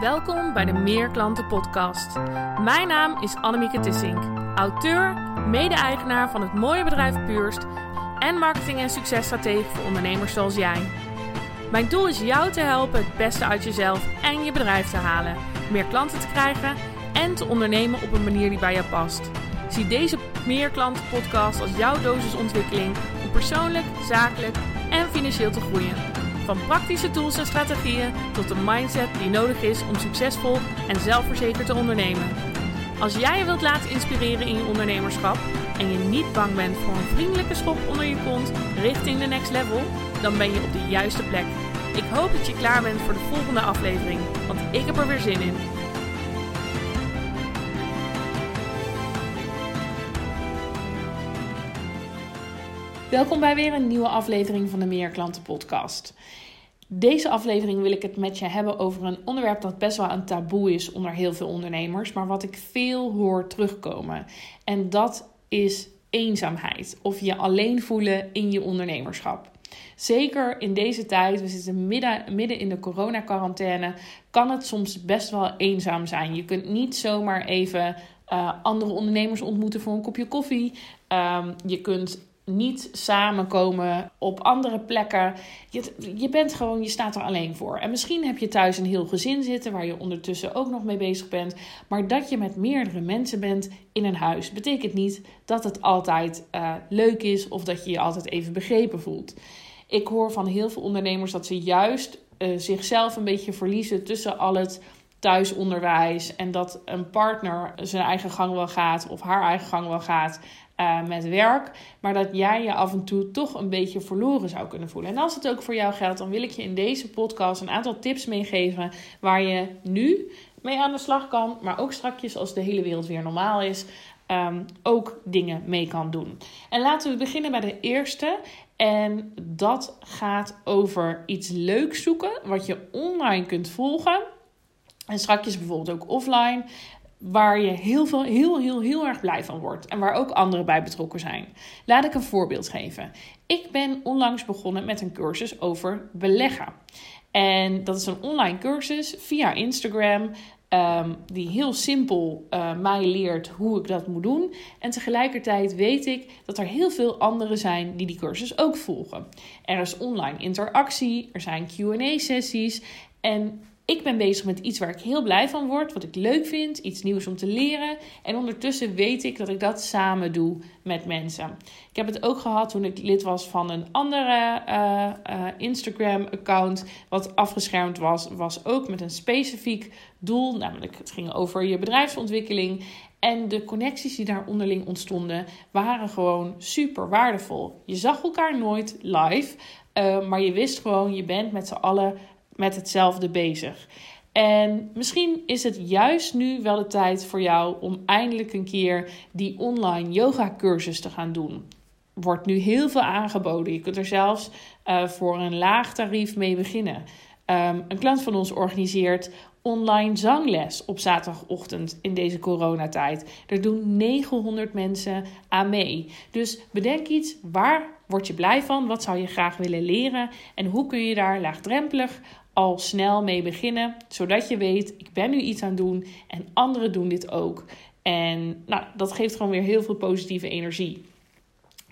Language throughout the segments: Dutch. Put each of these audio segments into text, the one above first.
Welkom bij de Meer Klanten Podcast. Mijn naam is Annemieke Tissink, auteur, mede-eigenaar van het mooie bedrijf Puurst en marketing- en successtratege voor ondernemers zoals jij. Mijn doel is jou te helpen het beste uit jezelf en je bedrijf te halen, meer klanten te krijgen en te ondernemen op een manier die bij jou past. Zie deze Meer Klanten Podcast als jouw dosis ontwikkeling om persoonlijk, zakelijk en financieel te groeien. Van praktische tools en strategieën tot de mindset die nodig is om succesvol en zelfverzekerd te ondernemen. Als jij je wilt laten inspireren in je ondernemerschap en je niet bang bent voor een vriendelijke schop onder je kont richting de next level, dan ben je op de juiste plek. Ik hoop dat je klaar bent voor de volgende aflevering, want ik heb er weer zin in. Welkom bij weer een nieuwe aflevering van de Meer Klanten Podcast. Deze aflevering wil ik het met je hebben over een onderwerp dat best wel een taboe is onder heel veel ondernemers, maar wat ik veel hoor terugkomen. En dat is eenzaamheid of je alleen voelen in je ondernemerschap. Zeker in deze tijd, we zitten midden, in de coronacarantaine, kan het soms best wel eenzaam zijn. Je kunt niet zomaar even uh, andere ondernemers ontmoeten voor een kopje koffie. Um, je kunt niet samenkomen op andere plekken. Je, je bent gewoon, je staat er alleen voor. En misschien heb je thuis een heel gezin zitten waar je ondertussen ook nog mee bezig bent. Maar dat je met meerdere mensen bent in een huis, betekent niet dat het altijd uh, leuk is of dat je je altijd even begrepen voelt. Ik hoor van heel veel ondernemers dat ze juist uh, zichzelf een beetje verliezen tussen al het thuisonderwijs en dat een partner zijn eigen gang wel gaat of haar eigen gang wel gaat uh, met werk, maar dat jij je af en toe toch een beetje verloren zou kunnen voelen. En als het ook voor jou geldt, dan wil ik je in deze podcast een aantal tips meegeven waar je nu mee aan de slag kan, maar ook strakjes als de hele wereld weer normaal is, um, ook dingen mee kan doen. En laten we beginnen bij de eerste. En dat gaat over iets leuks zoeken wat je online kunt volgen. En strakjes bijvoorbeeld ook offline waar je heel, veel, heel, heel, heel erg blij van wordt en waar ook anderen bij betrokken zijn. Laat ik een voorbeeld geven. Ik ben onlangs begonnen met een cursus over beleggen. En dat is een online cursus via Instagram. Um, die heel simpel uh, mij leert hoe ik dat moet doen. En tegelijkertijd weet ik dat er heel veel anderen zijn die die cursus ook volgen. Er is online interactie, er zijn QA-sessies. En ik ben bezig met iets waar ik heel blij van word, wat ik leuk vind, iets nieuws om te leren. En ondertussen weet ik dat ik dat samen doe met mensen. Ik heb het ook gehad toen ik lid was van een andere uh, uh, Instagram-account, wat afgeschermd was, was ook met een specifiek doel, namelijk het ging over je bedrijfsontwikkeling. En de connecties die daar onderling ontstonden, waren gewoon super waardevol. Je zag elkaar nooit live, uh, maar je wist gewoon, je bent met z'n allen met hetzelfde bezig. En misschien is het juist nu wel de tijd voor jou om eindelijk een keer die online yoga cursus te gaan doen. Wordt nu heel veel aangeboden. Je kunt er zelfs uh, voor een laag tarief mee beginnen. Um, een klant van ons organiseert online zangles op zaterdagochtend in deze coronatijd. Er doen 900 mensen aan mee. Dus bedenk iets, waar word je blij van? Wat zou je graag willen leren? En hoe kun je daar laagdrempelig al snel mee beginnen, zodat je weet, ik ben nu iets aan het doen en anderen doen dit ook. En nou, dat geeft gewoon weer heel veel positieve energie.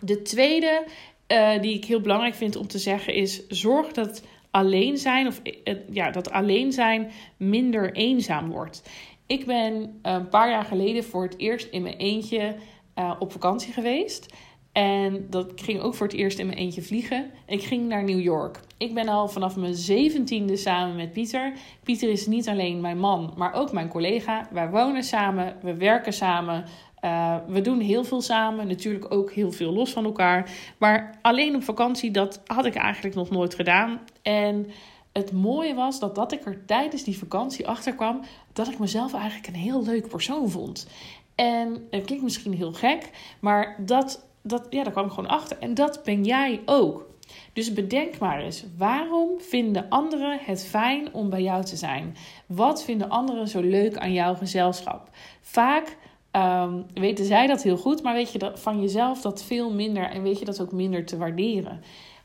De tweede uh, die ik heel belangrijk vind om te zeggen is: zorg dat alleen zijn of uh, ja, dat alleen zijn minder eenzaam wordt. Ik ben een paar jaar geleden voor het eerst in mijn eentje uh, op vakantie geweest. En dat ging ook voor het eerst in mijn eentje vliegen. Ik ging naar New York. Ik ben al vanaf mijn zeventiende samen met Pieter. Pieter is niet alleen mijn man, maar ook mijn collega. Wij wonen samen, we werken samen. Uh, we doen heel veel samen, natuurlijk ook heel veel los van elkaar. Maar alleen op vakantie, dat had ik eigenlijk nog nooit gedaan. En het mooie was dat, dat ik er tijdens die vakantie achter kwam dat ik mezelf eigenlijk een heel leuk persoon vond. En het klinkt misschien heel gek, maar dat dat, ja, daar kwam ik gewoon achter. En dat ben jij ook. Dus bedenk maar eens, waarom vinden anderen het fijn om bij jou te zijn? Wat vinden anderen zo leuk aan jouw gezelschap? Vaak um, weten zij dat heel goed, maar weet je van jezelf dat veel minder en weet je dat ook minder te waarderen.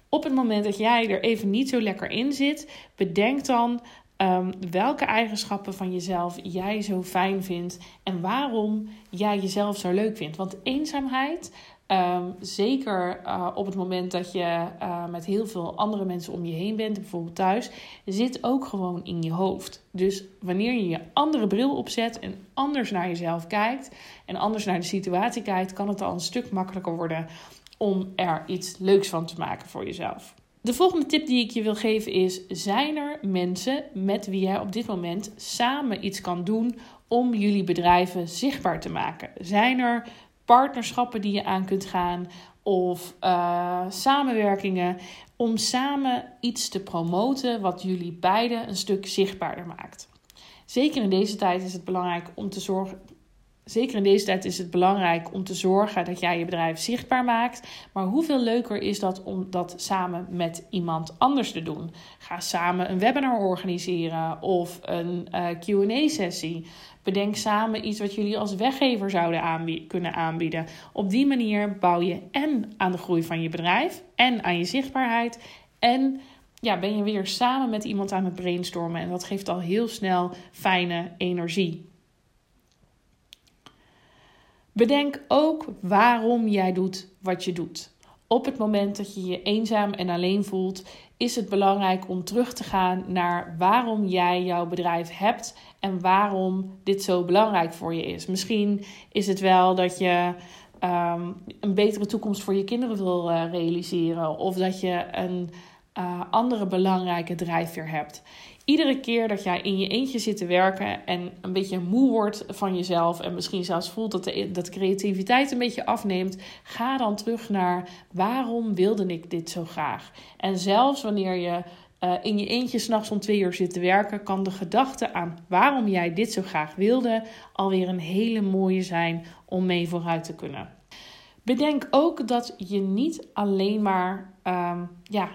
Op het moment dat jij er even niet zo lekker in zit, bedenk dan ehm, welke eigenschappen van jezelf jij zo fijn vindt en waarom jij jezelf zo leuk vindt. Want eenzaamheid, ehm, zeker uh, op het moment dat je uh, met heel veel andere mensen om je heen bent, bijvoorbeeld thuis, zit ook gewoon in je hoofd. Dus wanneer je je andere bril opzet en anders naar jezelf kijkt en anders naar de situatie kijkt, kan het al een stuk makkelijker worden om er iets leuks van te maken voor jezelf. De volgende tip die ik je wil geven is: zijn er mensen met wie jij op dit moment samen iets kan doen om jullie bedrijven zichtbaar te maken? Zijn er partnerschappen die je aan kunt gaan of uh, samenwerkingen om samen iets te promoten wat jullie beiden een stuk zichtbaarder maakt? Zeker in deze tijd is het belangrijk om te zorgen Zeker in deze tijd is het belangrijk om te zorgen dat jij je bedrijf zichtbaar maakt. Maar hoeveel leuker is dat om dat samen met iemand anders te doen? Ga samen een webinar organiseren of een eh, QA-sessie. Bedenk samen iets wat jullie als weggever zouden kunnen aanbieden. Op die manier bouw je en aan de groei van je bedrijf en aan je zichtbaarheid. En ja, ben je weer samen met iemand aan het brainstormen. En dat geeft al heel snel fijne energie. Bedenk ook waarom jij doet wat je doet. Op het moment dat je je eenzaam en alleen voelt, is het belangrijk om terug te gaan naar waarom jij jouw bedrijf hebt en waarom dit zo belangrijk voor je is. Misschien is het wel dat je ehm, een betere toekomst voor je kinderen wil uh, realiseren of dat je een uh, andere belangrijke drijfveer hebt. Iedere keer dat jij in je eentje zit te werken en een beetje moe wordt van jezelf en misschien zelfs voelt dat de, dat creativiteit een beetje afneemt, ga dan terug naar waarom wilde ik dit zo graag? En zelfs wanneer je uh, in je eentje s'nachts om twee uur zit te werken, kan de gedachte aan waarom jij dit zo graag wilde alweer een hele mooie zijn om mee vooruit te kunnen. Bedenk ook dat je niet alleen maar um, ja,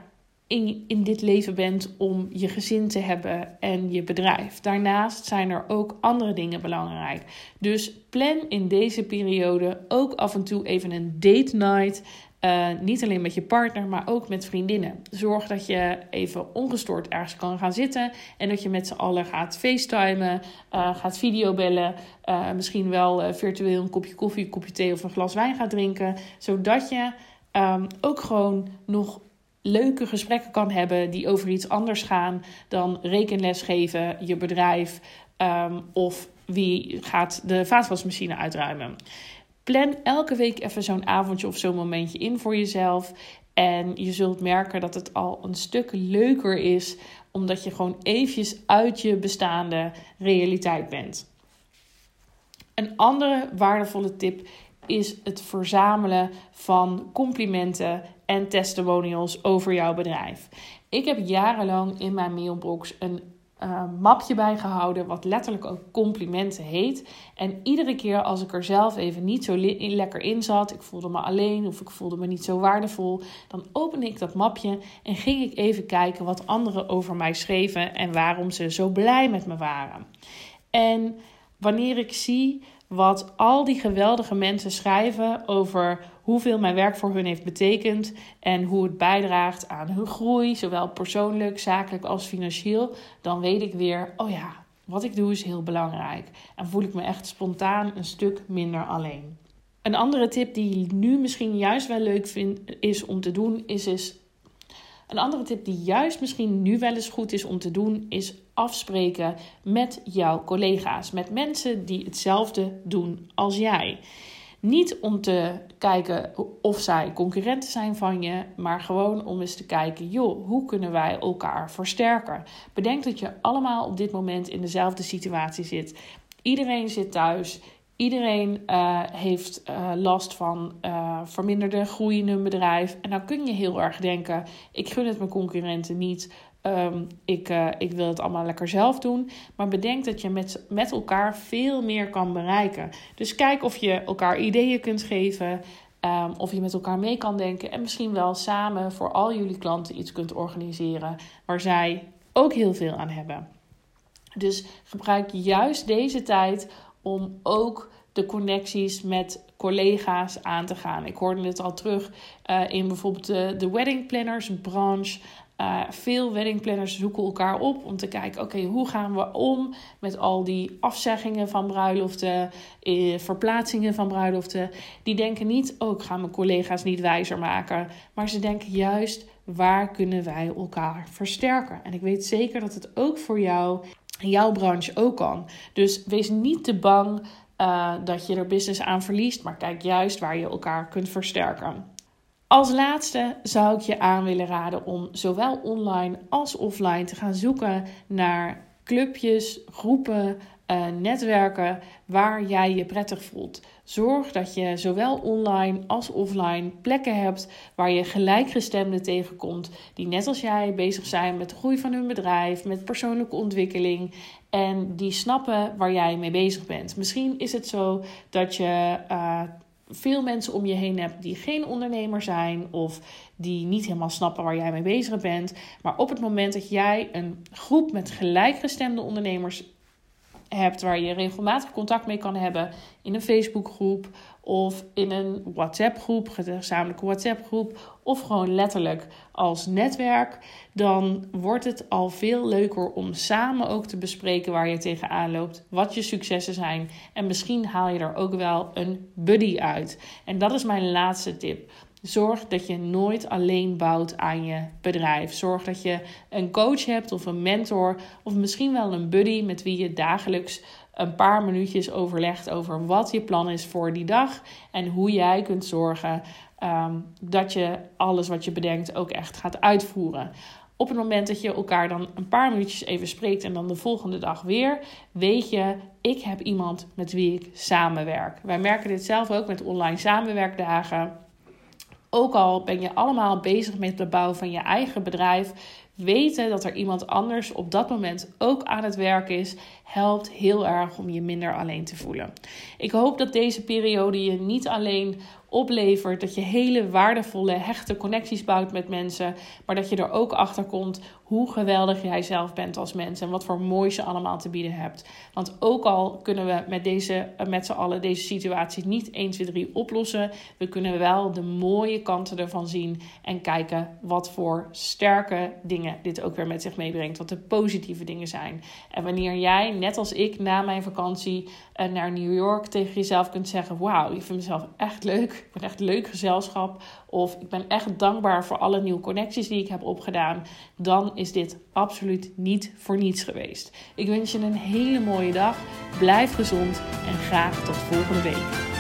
in, in dit leven bent om je gezin te hebben en je bedrijf. Daarnaast zijn er ook andere dingen belangrijk. Dus plan in deze periode ook af en toe even een date night. Uh, niet alleen met je partner, maar ook met vriendinnen. Zorg dat je even ongestoord ergens kan gaan zitten. En dat je met z'n allen gaat facetimen, uh, gaat videobellen. Uh, misschien wel virtueel een kopje koffie, een kopje thee of een glas wijn gaat drinken. Zodat je um, ook gewoon nog leuke gesprekken kan hebben die over iets anders gaan dan rekenles geven, je bedrijf um, of wie gaat de vaatwasmachine uitruimen. Plan elke week even zo'n avondje of zo'n momentje in voor jezelf. En je zult merken dat het al een stuk leuker is, omdat je gewoon eventjes uit je bestaande realiteit bent. Een andere waardevolle tip is het verzamelen van complimenten en testimonials over jouw bedrijf. Ik heb jarenlang in mijn mailbox een uh, mapje bijgehouden, wat letterlijk ook complimenten heet. En iedere keer als ik er zelf even niet zo lekker in zat, ik voelde me alleen of ik voelde me niet zo waardevol, dan opende ik dat mapje en ging ik even kijken wat anderen over mij schreven en waarom ze zo blij met me waren. En wanneer ik zie wat al die geweldige mensen schrijven over hoeveel mijn werk voor hun heeft betekend en hoe het bijdraagt aan hun groei, zowel persoonlijk, zakelijk als financieel, dan weet ik weer, oh ja, wat ik doe is heel belangrijk. En voel ik me echt spontaan een stuk minder alleen. Een andere tip die je nu misschien juist wel leuk vindt is om te doen, is, is een andere tip die juist misschien nu wel eens goed is om te doen, is afspreken met jouw collega's, met mensen die hetzelfde doen als jij. Niet om te kijken of zij concurrenten zijn van je, maar gewoon om eens te kijken, joh, hoe kunnen wij elkaar versterken? Bedenk dat je allemaal op dit moment in dezelfde situatie zit. Iedereen zit thuis. Iedereen uh, heeft uh, last van uh, verminderde groei in hun bedrijf. En dan kun je heel erg denken: ik gun het mijn concurrenten niet. Um, ik, ik wil het allemaal lekker zelf doen. Maar bedenk dat je met, met elkaar veel meer kan bereiken. Dus kijk of je elkaar ideeën kunt geven. Um, of je met elkaar mee kan denken. En misschien wel samen voor al jullie klanten iets kunt organiseren. Waar zij ook heel veel aan hebben. Dus gebruik juist deze tijd om ook de connecties met collega's aan te gaan. Ik hoorde het al terug uh, in bijvoorbeeld de, de wedding planners branche. Uh, veel weddingplanners zoeken elkaar op om te kijken: oké, hoe gaan we om met al die afzeggingen van bruiloften, eh, verplaatsingen van bruiloften? Die denken niet: oh, ik ga mijn collega's niet wijzer maken. Maar ze denken juist: waar kunnen wij elkaar versterken? En ik weet zeker dat het ook voor jou, jouw branche ook kan. Dus wees niet te bang uh, dat je er business aan verliest, maar kijk juist waar je elkaar kunt versterken. Als laatste zou ik je aan willen raden om zowel online als offline te gaan zoeken naar clubjes, groepen, uh, netwerken waar jij je prettig voelt. Zorg dat je zowel online als offline plekken hebt waar je gelijkgestemden tegenkomt, die net als jij bezig zijn met de groei van hun bedrijf, met persoonlijke ontwikkeling en die snappen waar jij mee bezig bent. Misschien is het zo dat je. Uh, veel mensen om je heen hebt die geen ondernemer zijn of die niet helemaal snappen waar jij mee bezig bent. Maar op het moment dat jij een groep met gelijkgestemde ondernemers hebt waar je regelmatig contact mee kan hebben in een Facebookgroep of in een WhatsApp-groep, gezamenlijke WhatsApp-groep of gewoon letterlijk als netwerk, dan wordt het al veel leuker om samen ook te bespreken waar je tegenaan loopt, wat je successen zijn en misschien haal je er ook wel een buddy uit. En dat is mijn laatste tip. Zorg dat je nooit alleen bouwt aan je bedrijf. Zorg dat je een coach hebt of een mentor of misschien wel een buddy met wie je dagelijks een paar minuutjes overlegt over wat je plan is voor die dag en hoe jij kunt zorgen ehm, dat je alles wat je bedenkt ook echt gaat uitvoeren. Op het moment dat je elkaar dan een paar minuutjes even spreekt en dan de volgende dag weer, weet je, ik heb iemand met wie ik samenwerk. Wij merken dit zelf ook met online samenwerkdagen. Ook al ben je allemaal bezig met het bouwen van je eigen bedrijf, weten dat er iemand anders op dat moment ook aan het werk is, helpt heel erg om je minder alleen te voelen. Ik hoop dat deze periode je niet alleen oplevert dat je hele waardevolle, hechte connecties bouwt met mensen, maar dat je er ook achter komt hoe geweldig jij zelf bent als mens en wat voor moois je allemaal te bieden hebt. Want ook al kunnen we met, deze, met z'n allen deze situatie niet 1, 2, 3 oplossen, we kunnen wel de mooie kanten ervan zien en kijken wat voor sterke dingen dit ook weer met zich meebrengt, wat de positieve dingen zijn. En wanneer jij, net als ik, na mijn vakantie uh, naar New York tegen jezelf kunt zeggen: Wauw, ik vind mezelf echt leuk, ik ben echt leuk gezelschap, of ik ben echt dankbaar voor alle nieuwe connecties die ik heb opgedaan, dan is dit absoluut niet voor niets geweest. Ik wens je een hele mooie dag. Blijf gezond en graag tot volgende week.